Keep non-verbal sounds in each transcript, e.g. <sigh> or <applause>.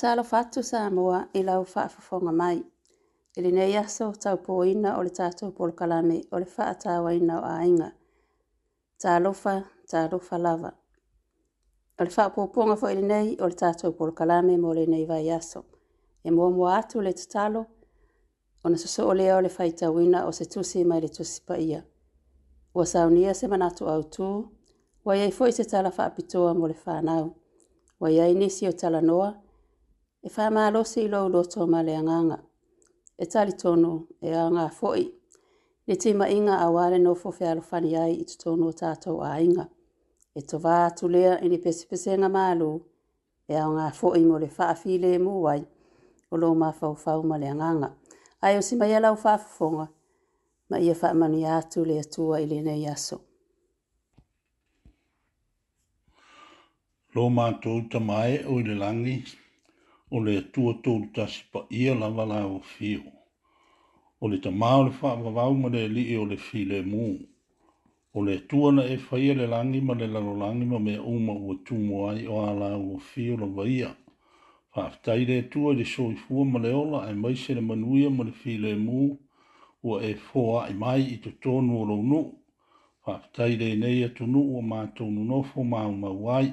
atu fatu moa i lau faafofoga mai. I lenei aso taupōina o le tatou polokalame o le whaatawaina o ainga. talofa talofa lava. O le whaapōponga fo lenei o le tatou polokalame mo le nei vai aso. E mua atu le tatalo, ona sosoo lea o le faitauina o se tusi mai le tusi pa ia. Ua saunia se manatu au ua iai foʻi se tala whaapitoa mo le ua iai nisi o talanoa e fa ma lo si lo lo to ma le nganga e tali tono e anga foi le te ma inga a wale no fo fe fani ai i tono tato a inga e to va tu lea e ni pesi pesi nga ma lo e anga foi mo le fa fi le mu wai o lo ma fa fa ma le nganga ai o si ma yela o fa ma ia fa mani atu le atua i le nei aso Lo mātou ta mai o le langi, o le tua tōru tasi pa ia la wala o fio. O le tamau le wha wawau ma le li e o le fi le mū. O le tua na e, e le langi ma le lalo langi ma mea uma ua tūmo ai o ala o fio la waia. Whaftai le tua le soi fua ma le ola e mai se le manuia ma le fi le mū ua e fōa i mai i to tōnu o rau nu. Whaftai le nei atu e nu ua mātou nunofo ma uma wai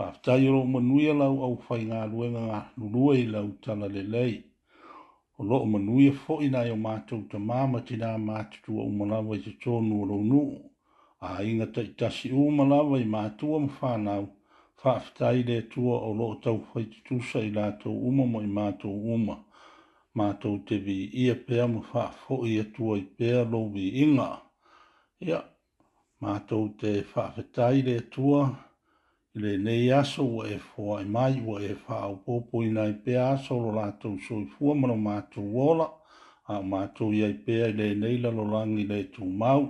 a tai o manuia lau au fai ngā luenga ngā lulua i lau tala le lei. O loo manuia fo i nai o mātou ta māma ti nā mātutu au malawa i te tōnu o rounu. A inga ta i tasi u malawa i mātua mwhānau, whaafitai le tua o loo tau fai te tūsa i lātou uma mo i mātou uma. Mātou te vi ia pēa mo whaafo i atua i pēa lo vi inga. Ia, mātou te whaafitai le tua le nei aso ua e foa e mai ua e faa au popo i nai pe aso lo lātou soi fua mano mātou wola a mātou iai pea i le nei lalo langi le tū mau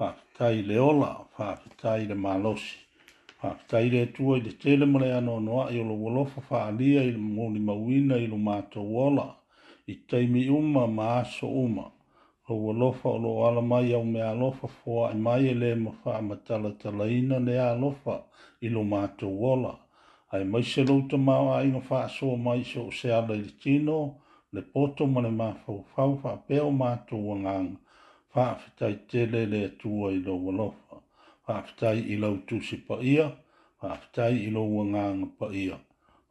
whaafitai le ola, whaafitai le malosi whaafitai le tua i le tele mole anō noa i olo wolofa faa lia i le mōni mawina i lo mātou wola i teimi uma ma aso uma o ua lofa o lo ala mai au me alofa foa i mai e le ma wha ama tala tala ina le alofa i lo mātou wola. Ai mai se louta māua i ngā wha aso mai se o se ala i tino, le poto ma le mātou fau wha peo mātou wangang, wha awhitai tele le atua i lo ua lofa, wha awhitai i lau tusi pa ia, wha awhitai i lo wangang pa ia.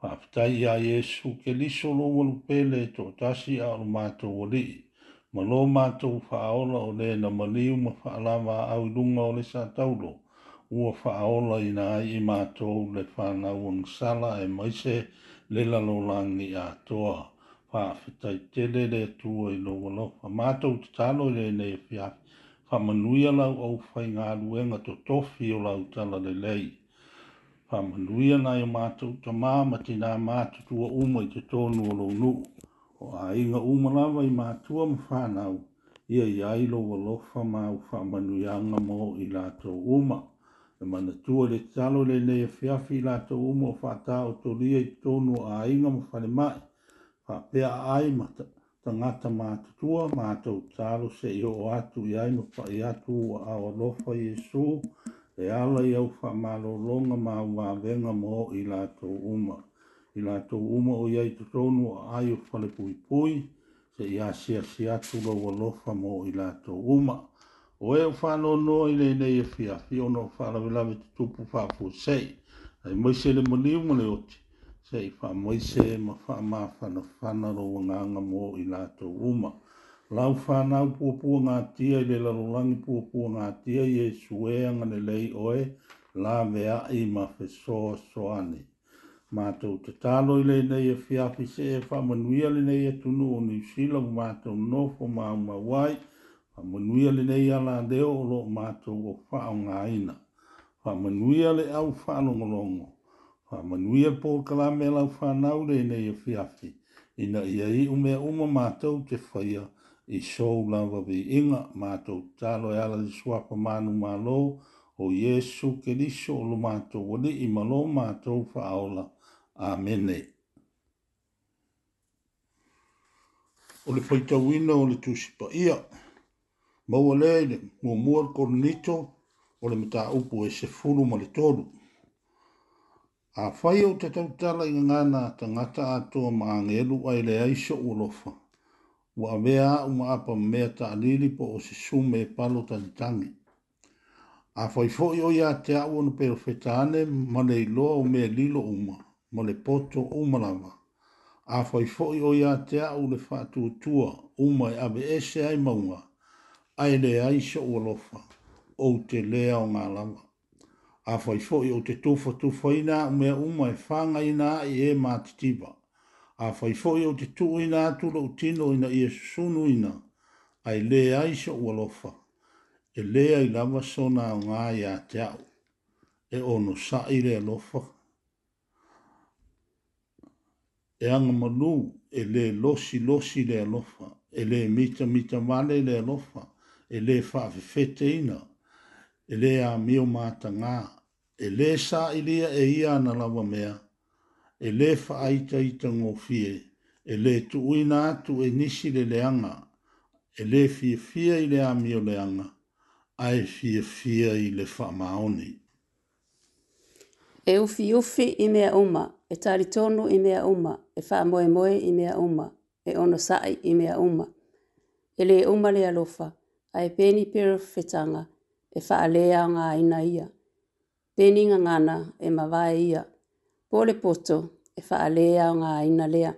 Wha awhitai i a Yesu ke liso lo pele to tasi a lo mātou walii ma lo mātou whaola o le na maliu ma whaalawa au lunga o le sa taulo. Ua whaola ina ai i mātou le whanau ang sala e maise le lalo langi a toa. Whaafetai tele le tua i loa lofa. Mātou te talo le ne e fia. Whamanuia lau au whai ngā ruenga to tofi o lau tala le lei. Whamanuia nai o mātou ta māma tina mātou tua umai te tonu o lo nuu o nga umalawa i mātua ma whānau, ia i ailo wa lofa ma u whamanuianga mō i lato uma. E mana tua le talo le nei e fiafi i lato uma o whātā o tō lia i tōnu a ainga ma whane mai, whāpea ai ma tangata mātutua mātou talo se i o atu i ainga pa i atu wa awa lofa i e ala i au whamalolonga ma u wā venga mō i lato uma i la to uma o yai to tonu a ai o fale pui pui se i a sia sia tu lo wa lofa mo i la to uma o e o fano no i le nei e fia fi o no fano vila me te tupu fa fu sei a moise le moni uma le oti se i fa moise e ma fa ma fano fana lo wanganga mo i la to uma lau fana u pua pua ngā tia i le lalolangi pua pua ngā tia i e suea ngane lei oe la vea i ma fe soa soa mātou te tālo i le nei e whiawhi se e whamanuia le nei e tunu o New Zealand mātou no fo māu mawai, whamanuia le nei ala deo o lo mātou o whao ngā ina, whamanuia le au whano ngolongo, whamanuia pō kalame lau whanau le nei e whiawhi, ina ia i ume uma mātou te whaia i sou lava vi inga mātou tālo e ala di swapa manu mālo, o Yesu ke o lo mātou wali i malo mātou whaola. Amene. O le faita wina o le tusipa ia. Maua le le mua mua le koronito o le mita upu e se fulu ma le tolu. A fai o te tautala i ngana tangata atoa ma angelu ai le aiso ulofa. Wa vea uma apa mea ta alili po o se sume e palo tangitangi. A fai fo i o ia te au ono perofetane ma le iloa o mea lilo umaa ma le poto umalama. A fai fo'i o ia te au le fatu tua uma e abe ese ai maunga. Ai le aisha ua lofa o te lea o ngā lama. A fai fo'i o te tufa tufa ina umea uma e whanga ina i e mātitiba. A fai fo'i o te tu ina atura utino ina i e susunu ina. Ai le aisha ua lofa. E lea i lava sona o ngā ia te au. E ono sa'i le lofa. e anga manu e le losi losi le alofa, e le mita mita wale le alofa, e le whawhiwhete ina, e le a mio mata ngā, e le sa ilia e ia na lawa mea, e le whaaita i tango fie, e le tuuina atu e nisi le leanga, e le fie fie i le a mio leanga, ai fie fie i le whamaoni. E ufi ufi i mea uma, e tari tonu i mea uma, e wha moe moe i mea uma, e ono sai i mea uma. E le uma le alofa, a e peni piru fetanga, e wha lea ngā ina ia. Peni ngā ngana e mawae ia. Pole poto, e wha lea ngā ina lea.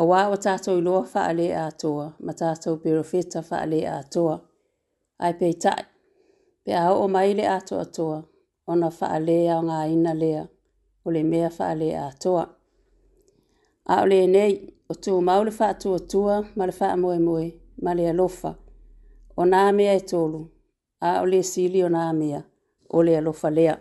A wā o tātou i loa wha lea atoa, ma tātou piru feta wha lea atoa. A e pei tai, pe a o mai le atoa atoa, ona wha lea ngā ina lea, Ole mea wha lea atoa a o lenei o tu mau le faatuatua ma le faamoemoe ma le alofa o nā e tolu a o le sili o nā o le alofa lea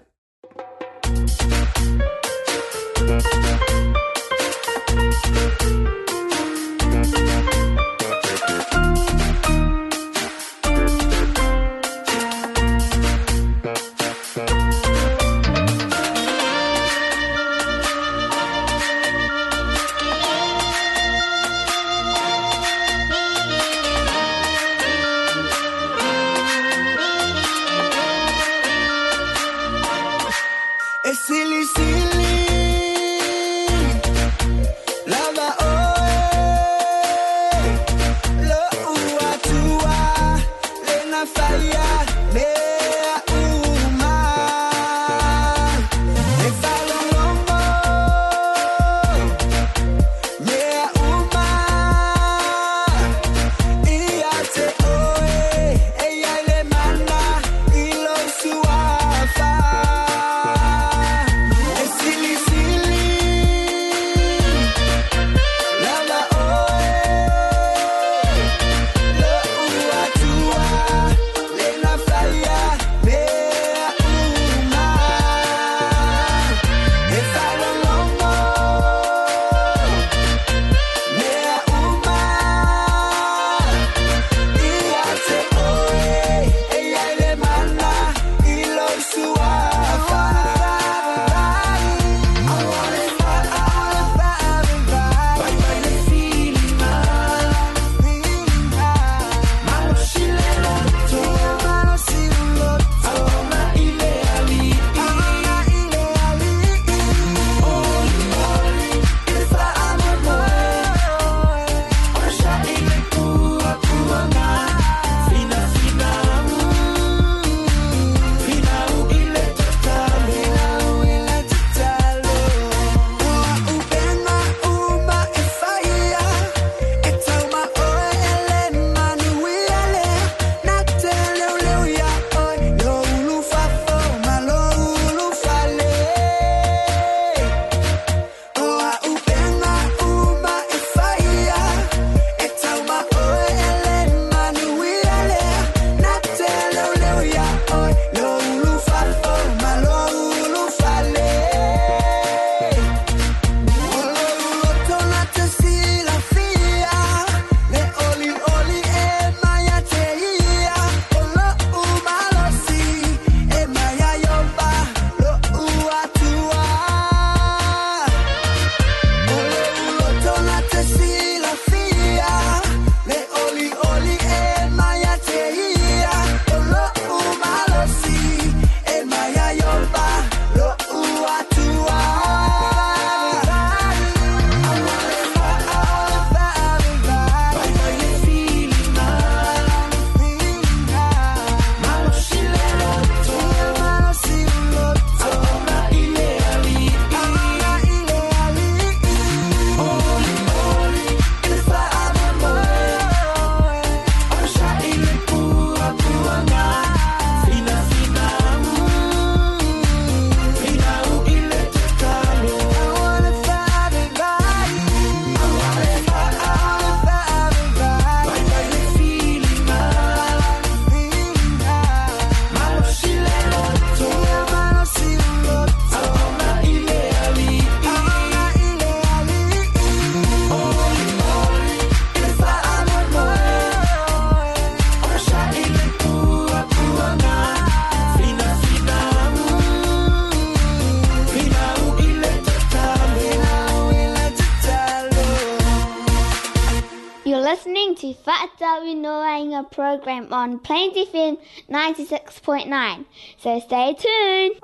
program on Plains FM 96.9. So stay tuned.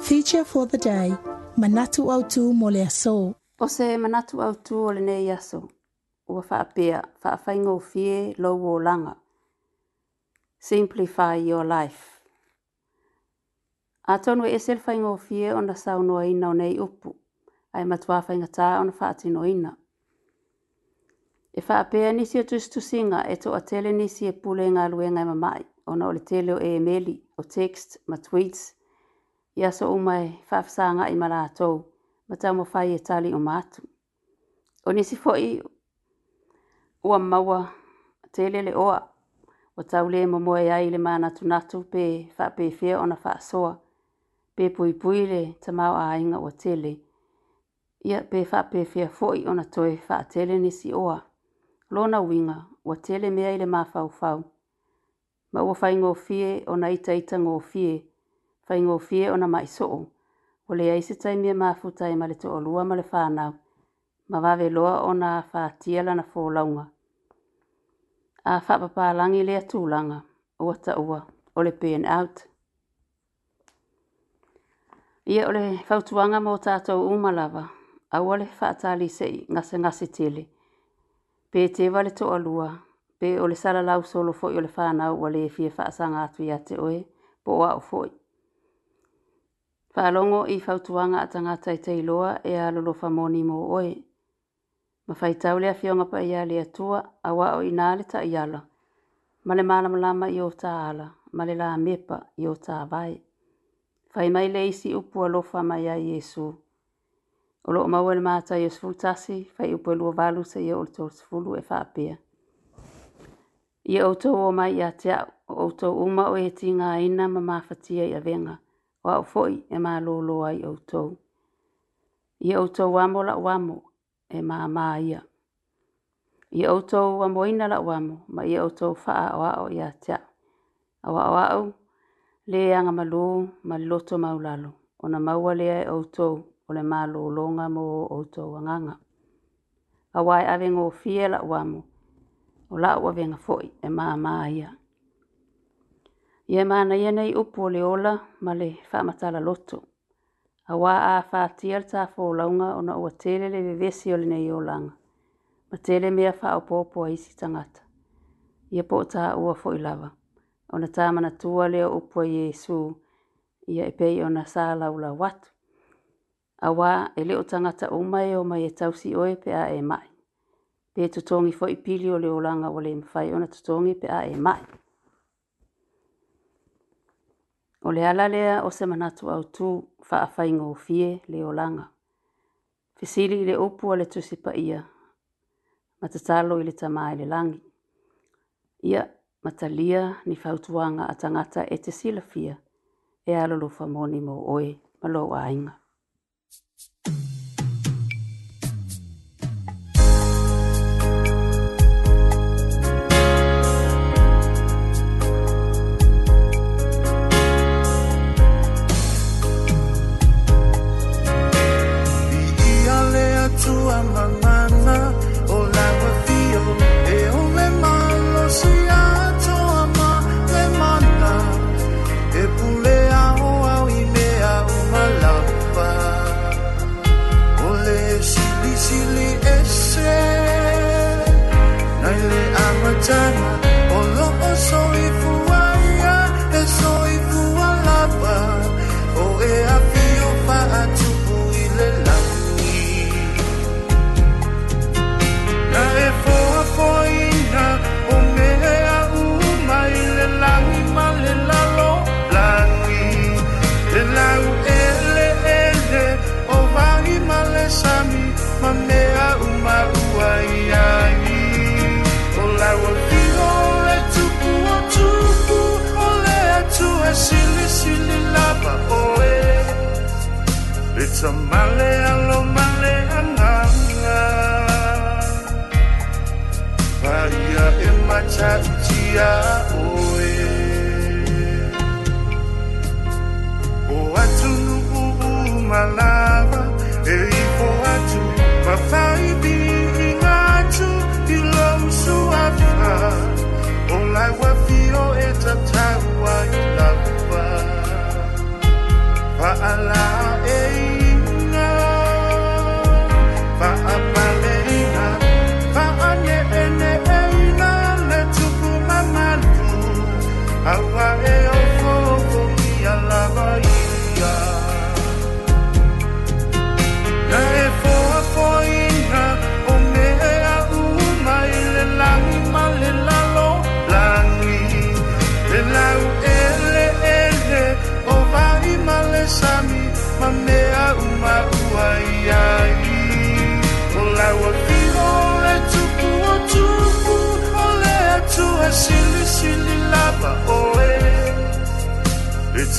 Feature for the day Manatu Autu Moleaso. O se manatu autu o le nei aso. Ua fa whaawhainga o fie, lau o langa. Simplify your life. A tonu e selwhainga o fie ona saunoa ina o nei upu. Ai matua whainga tā ona whaatino ina. E wha apea nisi o tustu singa e to a tele nisi e pule ngā luenga i mamai. O na o le tele o e emeli, o text, ma tweets. I aso mai whaafsanga i mara atou, ma tau mo whai e tali o mātu. O nisi fo'i, ua maua, tele le oa, o tau le mo moe ai le mana natu natu pe wha pe whea o na wha soa, pe pui pui le ta mau a inga o tele. Ia pe wha pe whea fo'i o na toi wha tele nisi oa lona winga ua tele mea i le fau. ma ua fie ona itaita gofie faigofie ona maisoo ua leai se taimia mafutae ma le toʻalua ma le fanau ma vaveloa ona fatia lana folauga a faapapalagi lea tulaga ua taua o le pen out ia o le fautuaga mo tatou uma lava aua le faatalisei gasegase tele pe te vale to alua pe o le sala lau solo fo yo le fa na le fi fa sanga atu ya te oe po wa o fo fa longo i fa tuanga atanga tai te loa e a lo fa moni mo oe ma fa ita ole afi pa ia le atua a wa o ina ta ia la ma le mana mala ma yo ta ala ma le la mepa yo ta vai fa mai le isi upu mai a yesu O loo maua na mātua i o sifulu tasi, fai upo e lua walu sa i o le tōru sifulu e whaapia. I o tō o mai i a te o tō uma o e ti ngā ina ma mawhatia i a venga, o au foi e mā lōlo ai o tō. I o tō wamo la wamo e mā mā ia. I o tō ina la wamo, ma i o tō o ao i te ao. A wa o ao, le anga malo, ma loto maulalo, o na maua lea e o o le malo longa mo o to wanganga. A wai ave ngō fie la wamo, o la ua venga foi e maa maa ia. Ie maana ia nei upo le ola ma le whamatala loto. A wā a whātia le tāwho launga o na ua tele le vesi o le nei o langa. Ma tele mea wha o pōpua isi tangata. Ia po tā ua foi lava. O na tāmana tua leo upo i Jesu. Ia e pei o na sāla ula watu a wā e leo tangata o mai o mai e tausi oe pe a e mai. Pe to tongi fo i pili o leo langa o le mwhai ona to tongi pe a e mai. O le ala lea o se manatu au tū wha a whai ngō fie leo langa. Fisili le opu le tusipa ia. Matatalo i le tamā i le langi. Ia matalia ni whautuanga a tangata e te silafia e alolofa moni mō oe malo ainga.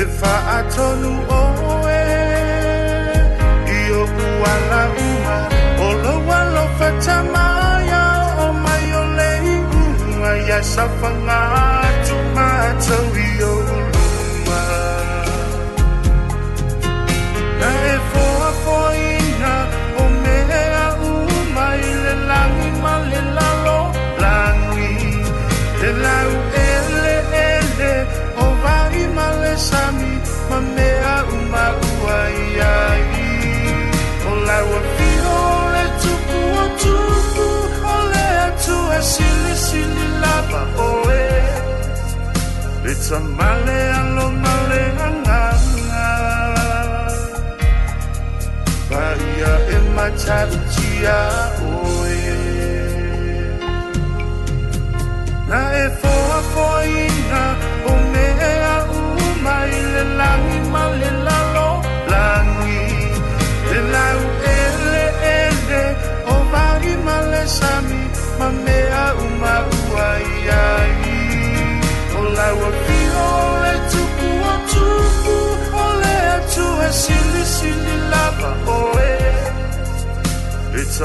efa atonu owe oh, eh, ioku ala uma olowa lo fatamaya o mayolei uma ya safanga tumato ioluma na efo afoi sami mamea umaua iai o laua fio le tupu o tupu o le atua silisili lava oe le tamale alomale agaga paia e matautia oe Oh,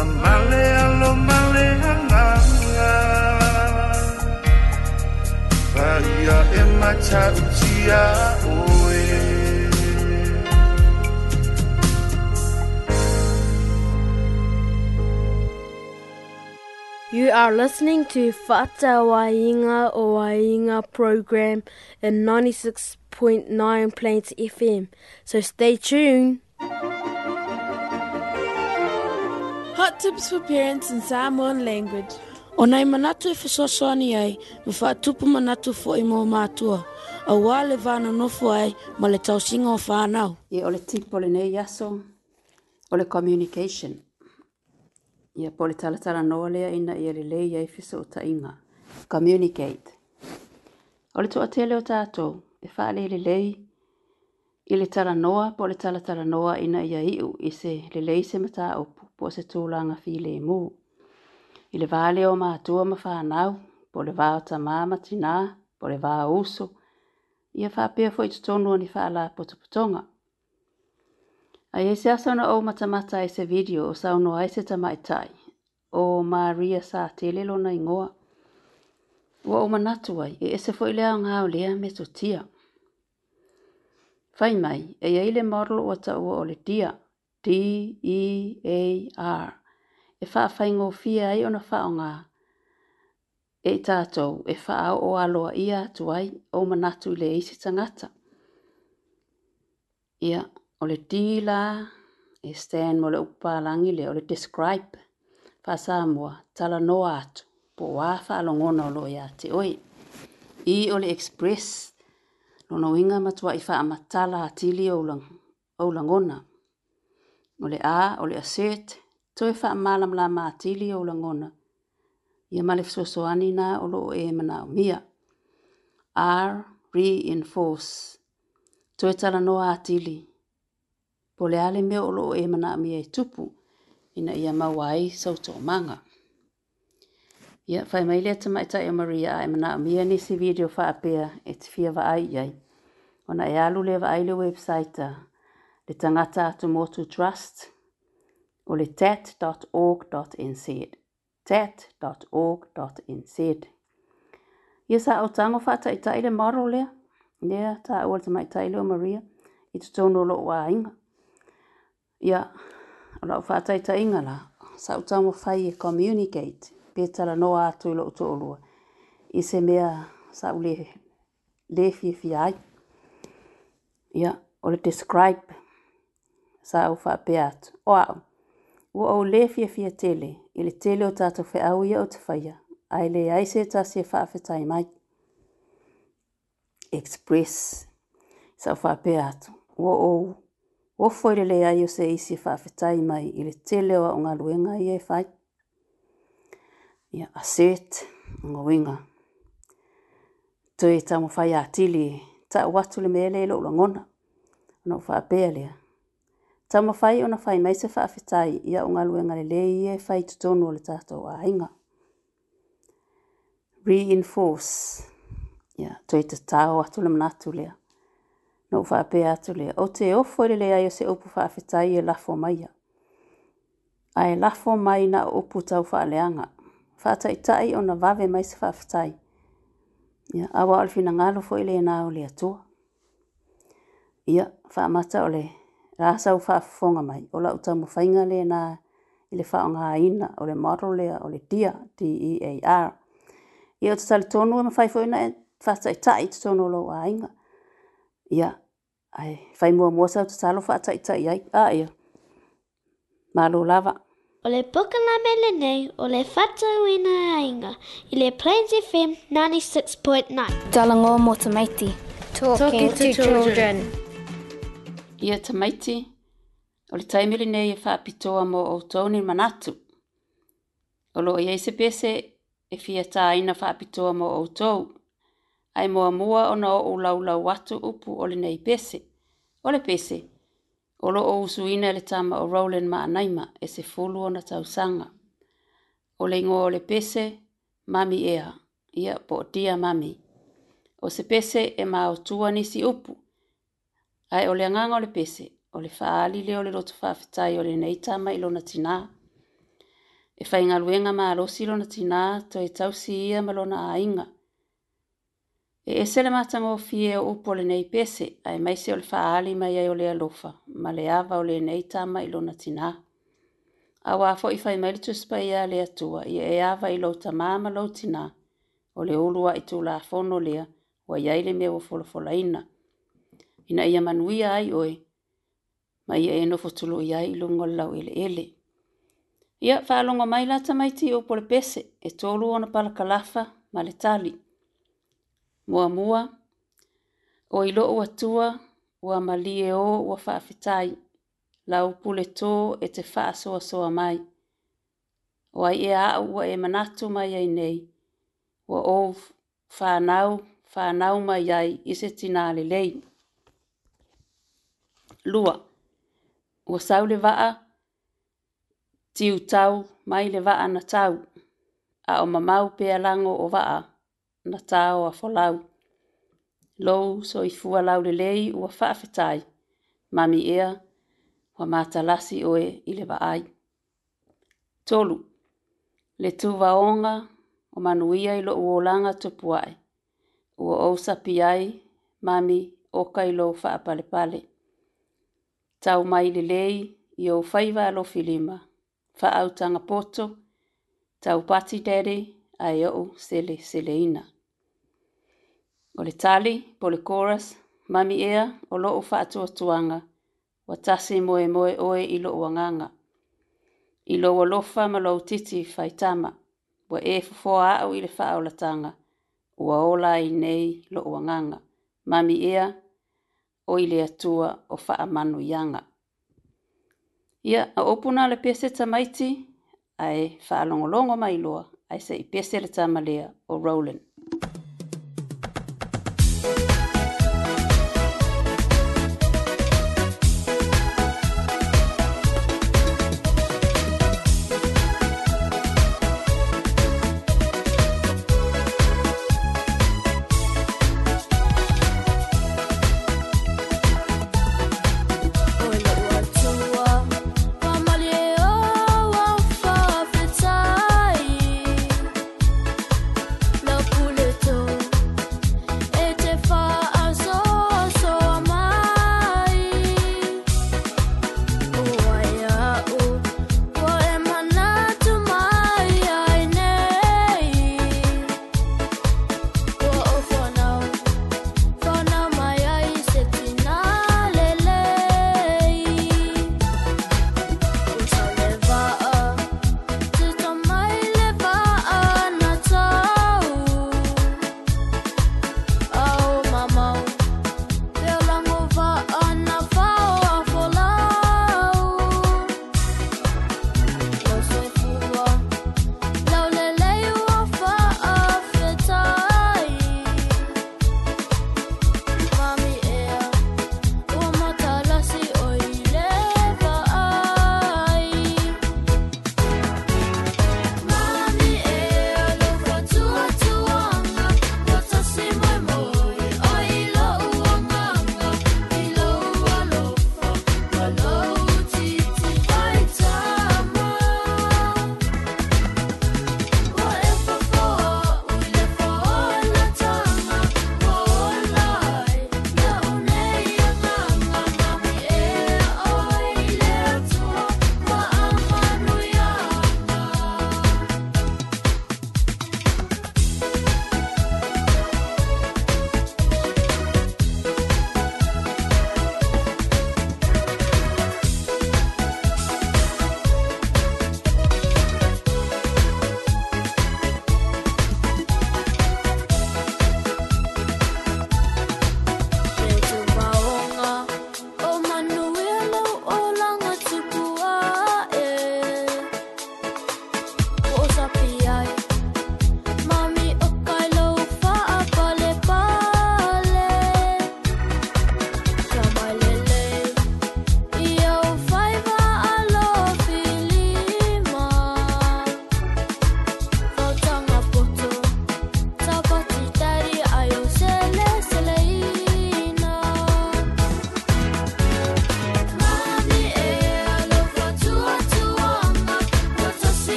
you are listening to Fata Wainga o Wainga program in 96.9 Plains FM. So stay tuned. Hot tips for parents in Samoan language. Onai manatu e fesoasoani ai ma tupu manatu foʻi mo matua auā le vanonofo ai ma le tausiga o fanau ia o le tipo lenei aso o le communication ia po le talatalanoa lea ina ia lelei ai fesoʻotaʻiga communicate o le tuatele o tatou e faalelelei i le tala talanoa po le noa ina ia iʻu i se lelei se mataaupu po se tūlanga whi le mū. I le vāle o mātua ma whānau, po le vāo ta māma tinā, po le vāo uso, i a whāpea fwoi tutonua ni whālā potoputonga. A e se asana o matamata e se video o sauno ai e se tamaitai, o Maria sa telelo na ngoa. Ua o manatu ai, e ese fwoi lea o ngāo lea me tia. Whai mai, e eile morlo o ta ua o le dia, D E A R. E faa fa ngo fi ai ona fa nga. E tato e fa o alo ia tuai o manatu le isi tangata. Ia o le dila e stand mo le upa langi le o le describe fa sa mua tala no atu po faa fa alongono lo ia te oi. I o le express lono winga matua i faa matala atili o ulang, ulangona. O o le a o le aset toe faamalamala matili o lagona ia ma le fesoasoani na o loo e manaomia r reinforce toe talanoa atili po le a le mea o loo e manaomia e tupu ina ia maua ai sautomaga ia fai mai lea tamaʻitaʻi o e maria a e manaomia nisi video faapea e tifia vaai i ai ona e alu lea vaai le websaita le Tangata Tumotu Trust og le tet.org.nz tet.org.nz Ia sa o tango whata i taile maro lea, lea ta awal te mai taile o Maria, i te tono lo wa inga. Ia, ala o whata i tainga la, sa o tango whai e communicate, pētala noa atu lo to olua, i se mea sa o le, le fi fi ai. Ia, o le describe, sa au wha pe atu. O au, ua au le fia fia tele, i le tele o tātou whi au ia o te whaia, ai le ai se ta se wha awhetai mai. Express, sa au wha pe atu. Ua au, ua foire le ai o se isi wha awhetai mai, i le tele o au ngā luenga i e whai. Ia assert, ngā winga. Tui tamo whai atili, ta watu le mele i lo ngona. Nau wha pe Tama fai ona fai mai se whaafetai ia o ngā luenga e le le ie fai tutonu o le tātou a inga. Reinforce. Ia, yeah, toi te tāo atu le manatu lea. Nau whaape atu lea. O te ofo e le lea ia se opu whaafetai e lafo mai ia. Ai e lafo mai na opu tau whaaleanga. Whaatai tai ona vave mai se whaafetai. Ia, yeah, awa alfina ngalo fo i le nāo lea tua. Ia, yeah, whaamata o Rā sau whaafonga mai, o lau tamu whainga le nā, i le whaonga aina, o le maro lea, o le dia, D-E-A-R. Ia o te tali tonu e ma whaifoina e whaata i tai te tonu lo a inga. Ia, ai, whai mua mua sau te talo whaata i tai ai, a ia. Mālo lava. O le puka la mele nei, o le whata uina a inga, i le Plains FM 96.9. Dalangoa mō tamaiti. Talking, Talking to, to children. children ia maiti, o le taimili nei e whaapitoa mo o tōni manatu. O lo i se pese e fia tā ina whaapitoa mo o tōu. Ai moa mua o na o laulau watu upu o le nei pese. O le pese, o lo o usu le tama o Rowlen ma anaima e se fulu o na tausanga. O le ingo o le pese, mami ea, ia po dia mami. O se pese e ma o tua nisi upu. Ai o le ole o le pese, o le whaali leo le roto whaafitai o le neitama i lona tina. E whai ngā luenga maa rosi lona tina, to e tau si ia ma lona a inga. E ese le o fie o upo le nei pese, ai maise o le whaali mai ai ole alofa, ma le ava ole le neitama i lona tina. A wafo i fai maile tuspa ia le atua, i e awa i louta maa ma lou tina, ole le ulua i tūla a fono lea, wa iaile mea o folofolaina ina ia manuia ai oe, ma ia e nofo tulo i ilo ngolau ele ele. Ia whaalongo mai lata mai te o pole pese e tolu ona pala kalafa ma le tali. Mua mua, o ilo o atua, o amali e o o whaafitai, la upu to tō e te wha soa soa mai. O ai e au o e manatu mai ai nei, o o whanau, whanau mai ai i se le lei lua. Ua sau le vaa, tiu tau mai le vaa na tau, a o mamau pea lango o vaa na tau a folau. Lou so i fua lau le lei ua whaafetai, mami ea, wa mata lasi oe i le vaai. Tolu, le tu vaonga o manuia i lo uolanga tupuai, ua ousa piai, mami, oka i lo whaapalepale. pale tau mai le lei i o faiva alo filima. Fa au tanga poto, tau pati dere, ai o sele sele ina. O le tali, po le chorus, mami ea o lo o fa atua tuanga, wa tasi moe moe oe i lo uanganga. I lo wa lofa ma lo titi fai tama, wa e fufoa au i le fa au tanga. ua ola i nei lo uanganga. Mami ea, o i le atua o whaamanu ianga. Ia, a opuna le pese tamaiti, ai whaalongolongo mai loa, ai se i pese le tamalea o Roland.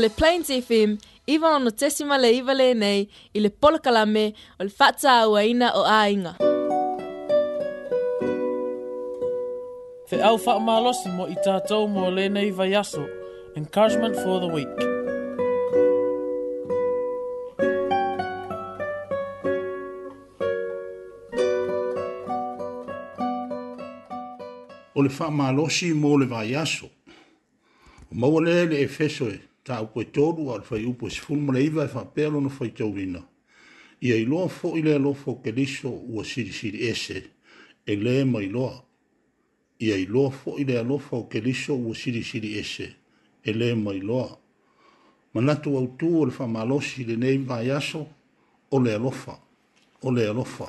le plaintiffim, iwa ono tesima le iwa le nei, i le polokalame o le whatsa o ainga. Te au whaamalosi mo i tātou mō lēnei vai aso. Encouragement for the week. O le whaamalosi mō le vaiaso. aso. O maua le le e e. taupu e tolu al fai upu e sifulu ma le iva e faapea lona faitaulina ia iloa foʻi le alofo o keliso ua silisili ese e lē ma iloa ia iloa foʻi le alofa o keliso ua silisili ese e lē ma iloa manatu autū o le faamalosi lenei vaeaso o le alofa o le alofa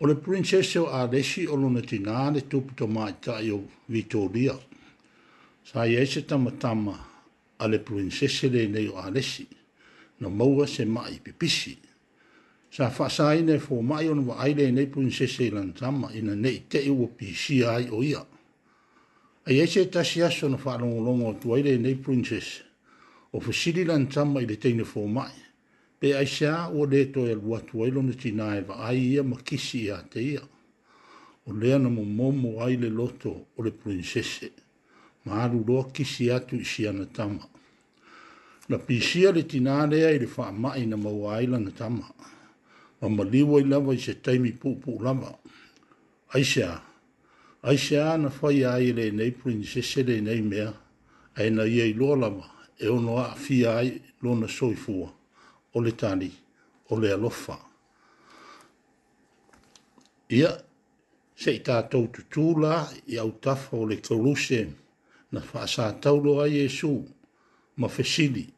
o le princess o alesi o lona tinā le tupu tomaʻitaʻi o vitolia sa ia e se tamatama a le puinsese lenei o alesi na maua se maʻi pipisi sa faasāina e fomaʻi wa vaai lenei puinsese i tama ina neʻi teʻi ua pisi ai o ia aiai se tasi aso na faalogologo atu ai lenei puinsese o fasili lanatama i le teine fomaʻi pe aisiā ua lē toe alu atu ai lona tinā e vaai ia ma kisi iā te ia o lea na mo ai le loto o le puinsese maru roa kisi atu i si ana tama. Na pisia le tina lea i le wha mai na maua aila na tama. Ma maliwa i lawa i se taimi pūpū lawa. Aisea, aisea na whai ai le nei prinsese le nei mea, ai na ia i loa lawa, e ono a fi ai lona soifua, o le tani, o le alofa. Ia, se i tātou tutūla i au tafa o le kaurusea, na fa'asa taulo ai Yesu ma fesili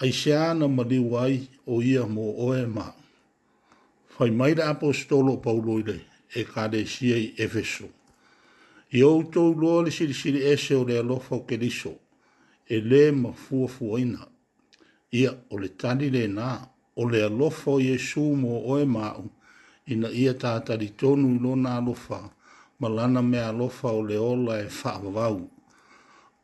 ai se ana ma ai o ia mo oe ma. Fai mai da apostolo paulo ile e kade si ei Efeso. I au tau loa le siri siri ese o le lo o keriso e le ma fua fua ina. Ia o le tani le nā o le alofa o Yesu mo oe ma'u ina ia tātari tonu lo nā alofa ma lana me alofa o le ola e wha'avau.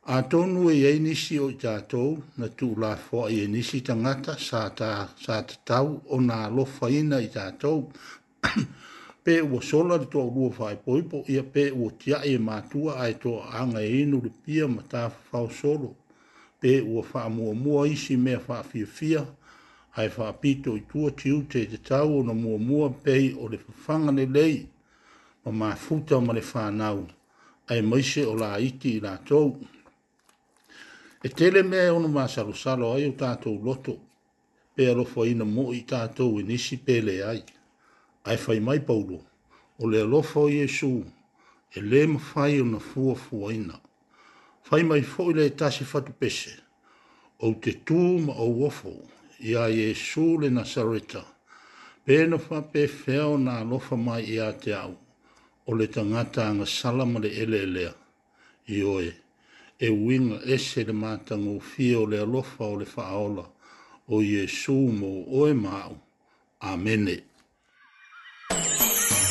A tonu e ei nisi o i tātou, na tū la fua e nisi tangata, sa ta, sa ta tau o nā lofa ina i tātou. <coughs> pe ua sola li tō rua whae poipo, ia pe ua tia e mātua ai tō anga e inu le pia ma tā whao solo. Pe ua wha mua mua isi mea wha fia fia, ai wha pito i tua tiu te te tau o na mua mua pei o le whanga le lei, ma mā futa ma le whanau, ai maise o la iti i la tōu. E tele me e ono masalo salo ai o tātou loto, pe alofo ina mo i tātou e nisi pele ai. Ai fai mai paulo, o le alofo i Jesu, e le ma fai o na fua fua ina. Fai mai foi le tasi fatu pese, o te tū ma o wofo, i a Jesu le Nazareta, pe na fa pe feo na alofa mai i a te au, o le tangata anga salama le ele elea, i oe e winga ese le mātango fio le alofa o le whaola o Iesu mō oe māu. Amene. Amene.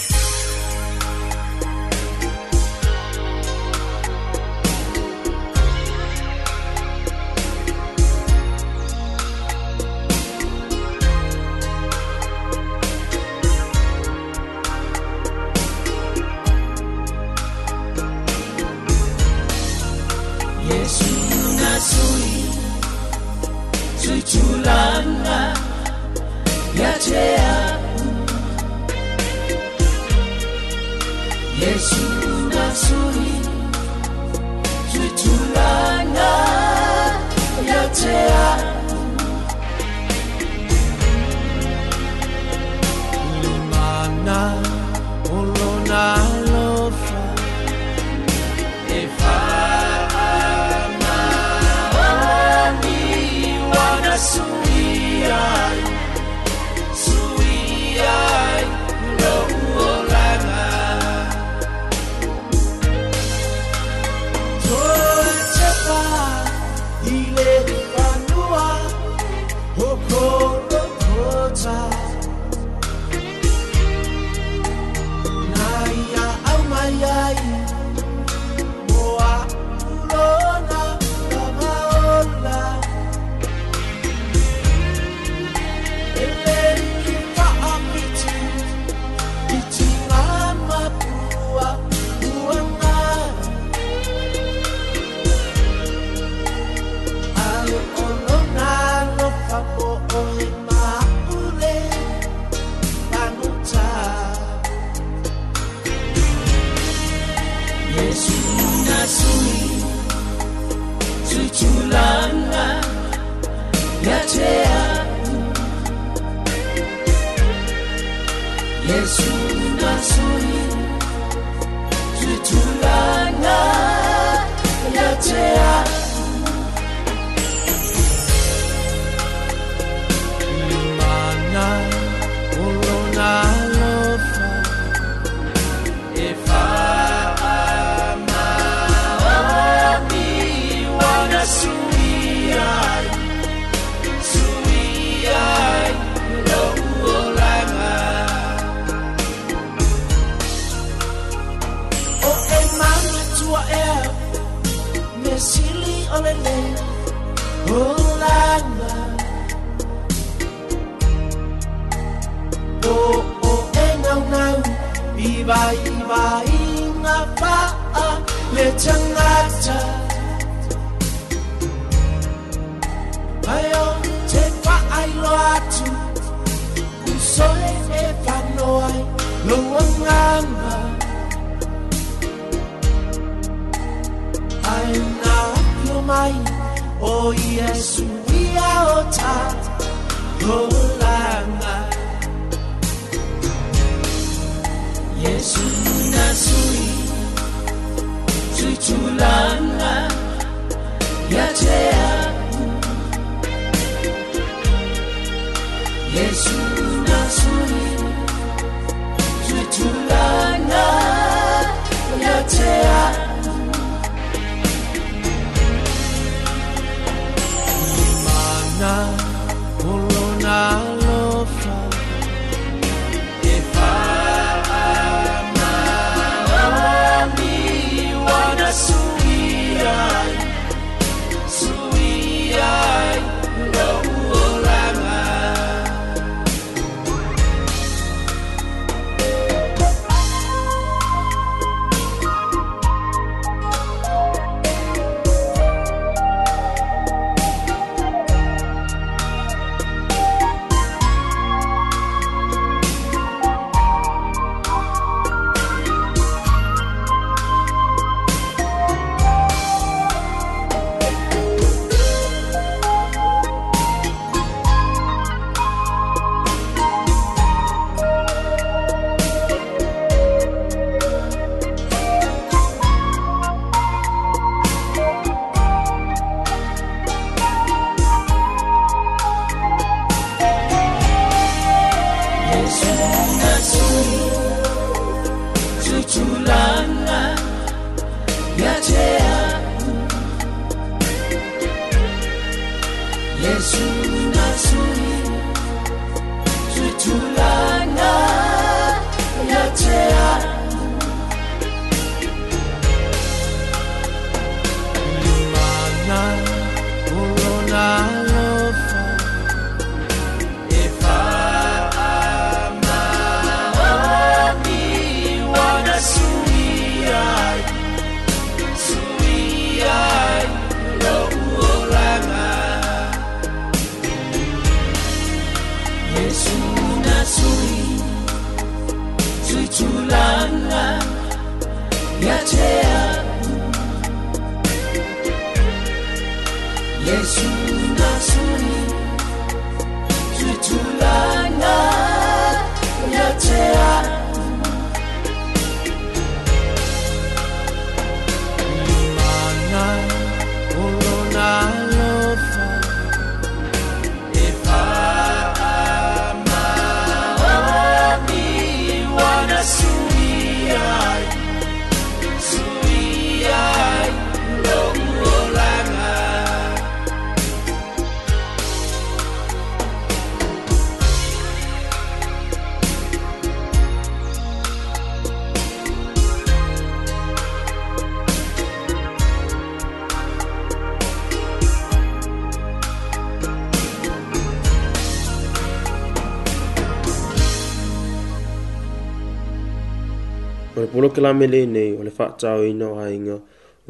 loke la mele nei o le wha tau i no ainga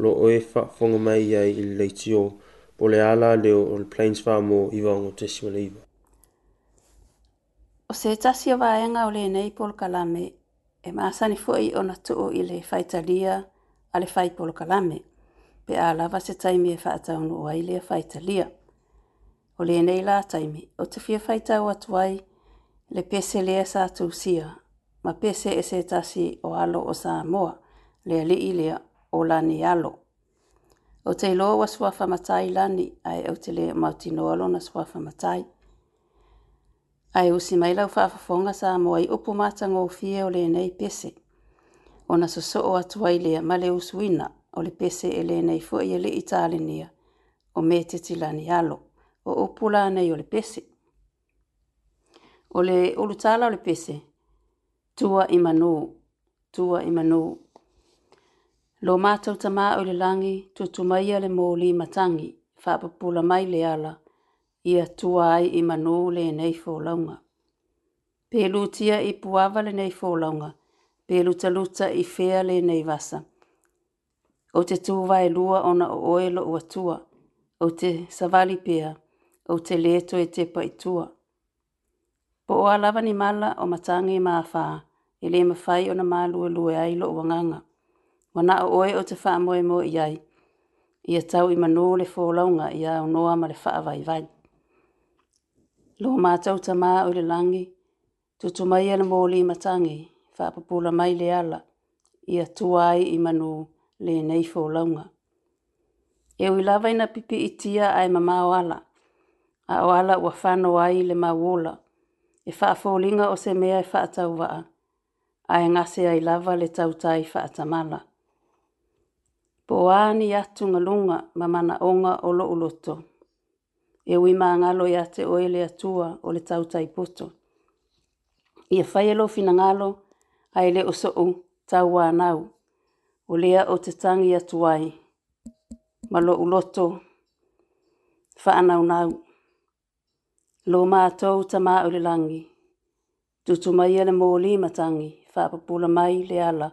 lo o e wha whonga mai iai i le ti o po le ala leo o le Plains Farm o iwa ongo te siwa le iwa. O se tasi o waenga o le nei polo kalame e maasani fuai o na tuu i le whaitalia a le whai polo kalame pe a lava se taimi e wha tau no ai le whaitalia. O le nei la taimi o te fia whaitau atuai le pese lea sa tu sia ma pese e se tasi o alo o sa moa, lea li i lea o lani alo. O te loa wa swafa matai lani, ai au te lea mauti noalo na swafa matai. Ai usi maila lau whaafafonga sa moa i upo mātango o fie o lea nei pese. O na soso o atuai lea ma le usuina o le pese e lea nei fua i ele i tālinia o me te tilani alo. O upo lea o le pese. O le ulutala o le pese, Tua i manu. Tua i manu. Lo mātou tamā o le langi, tua tumaia le mōli matangi, whāpapula mai le ala, ia tua ai i manu le nei fōlaunga. Pēlūtia i puawa le nei fōlaunga, pēlūta luta i fea le nei vasa. O te tūwa e lua ona o oelo ua tua, o te savali pia, o te leto e tepa i tua. Po o alawa ni mala o matangi maa faa, e le mawhai o na mālua lue ai lo wanganga. Wana o oe o te wha moe mo i ai. Ia tau i manu le fōlaunga i a noa ma le wha vai vai. Lo mātau ta mā o le langi, tu mai ana mō le matangi, wha mai le ala, ia tuai i manu le nei fōlaunga. E ui lawai na pipi i tia ai mamā o ala, a o ala ua whanau ai le mawola, e wha o se mea e wha atau waa ae ngase ai lava le tau tai whaatamala. Po āni atu ngalunga ma mana onga o lo uloto. E ui mā ngalo i ate oele atua o le tau tai poto. Ia whai elo fina ngalo ae le oso u tau wānau. O lea o te tangi atuai. Ma lo uloto. Whaanaunau. Lo mātou ta mā langi. Tutu ele mō matangi, whapapula mai le ala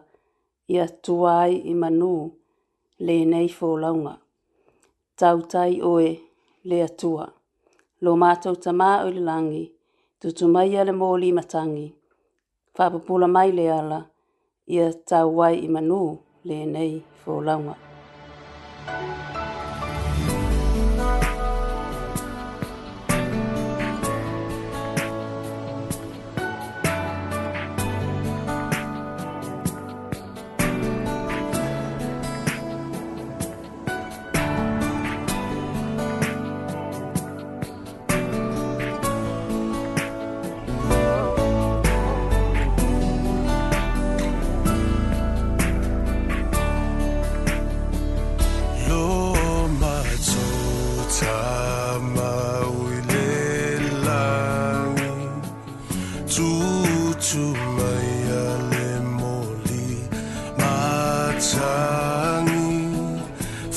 i tuai i manu le nei fōlaunga. Tau tai oe le atua. Lo mātou ta mā o le langi, tutu mai ale mōli matangi. Whapapula mai le ala i tau wai i manu le nei fōlaunga. Thank you.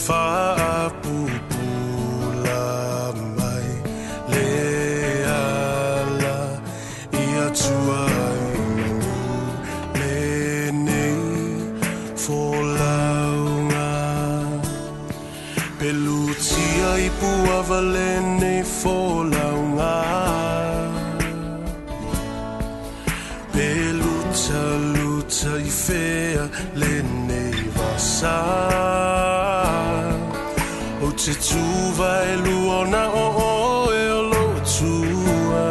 Fa pūpūla mai le ala ia tua le nei folaunga pelutia i pua valene folaunga peluta luta i fea le nei vasa vai luona o oh, o oh, e o lo tua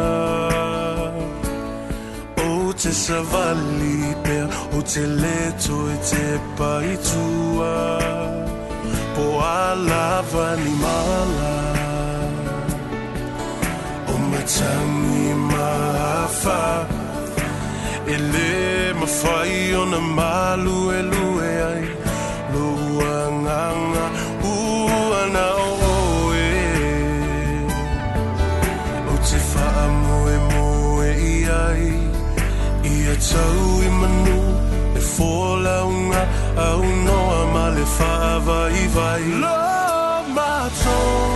O te savali per o te leto e te pai tua Po ala vani mala O matami maafa E le mawhai o malu e lo So we manu E fōlaunga au noa ma le whaavai vai Lo mātou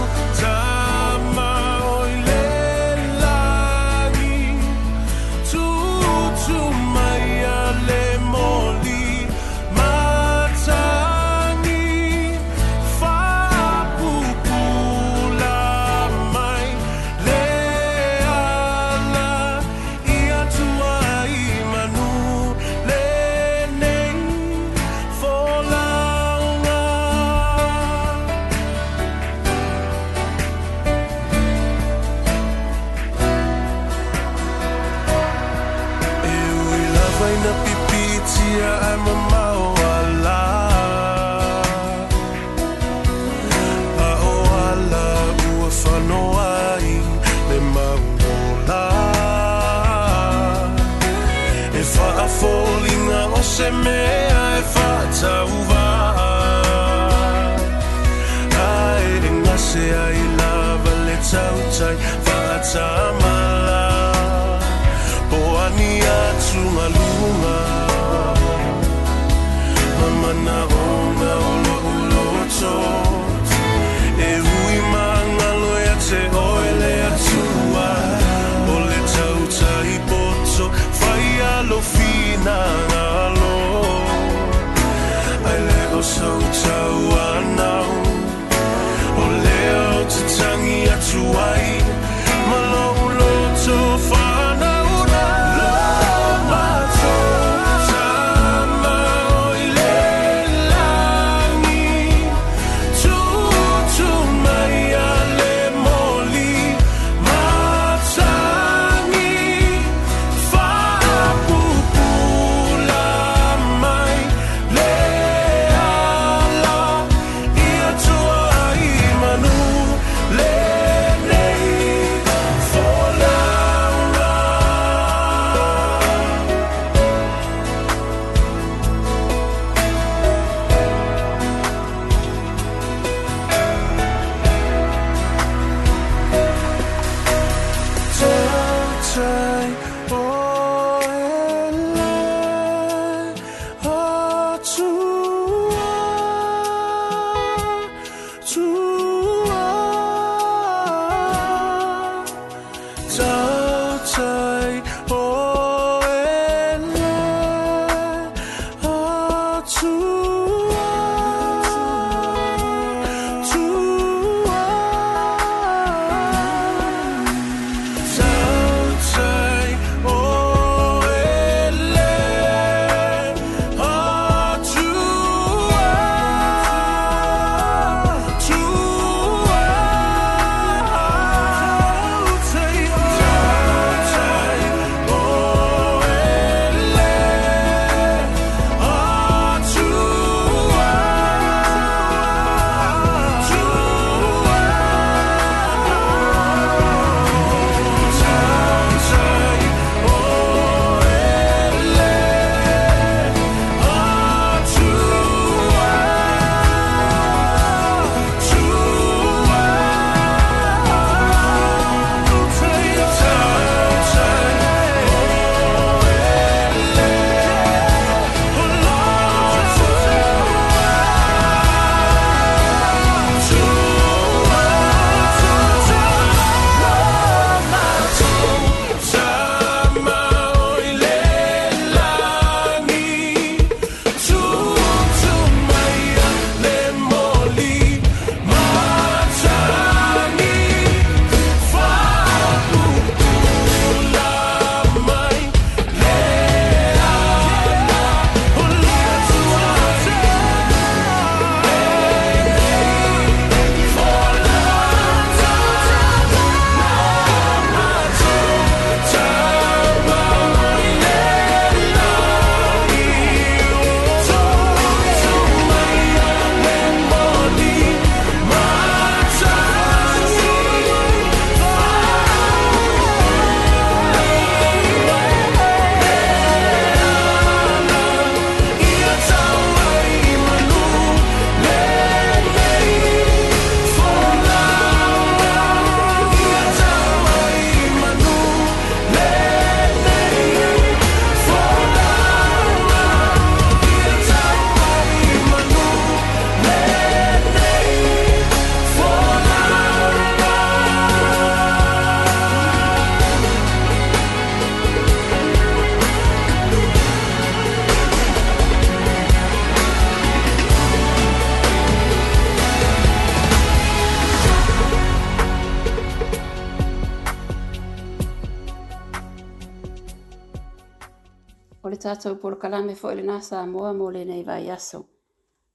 tātou porokalame fo ele nāsa a moa mō le nei vai aso.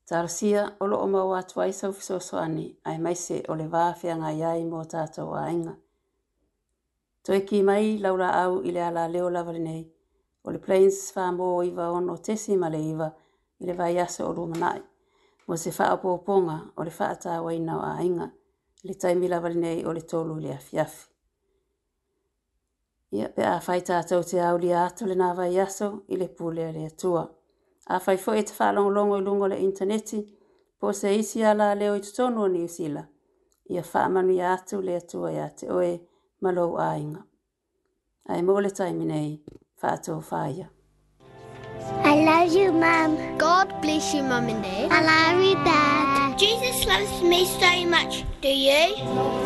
Tāra sia, olo o mau atu ai sau fisoswani, ai maise o le vāwhia ngā iai mō tātou a inga. Toe ki mai laura au i le ala leo lavale nei, o le plains wha mō iwa ono tesi ma le iwa i le vai aso o rumanai. Mō se wha apoponga o le wha atā wainau a inga, le taimi lavale nei o le tolu le afiafi. Ia pe a whai tātou te auli ato le nāwa i aso i le pūlea le atua. A whai fo e te whālongo longo i lungo le interneti, po se isi ala leo i tutonu o New Zealand. Ia whaamanu i atu le atua i ate oe malou a inga. Ai mō le taimi nei, whātou whāia. I love you, Mum. God bless you, Mum and Dad. I love you, Dad. Jesus loves me so much. Do you?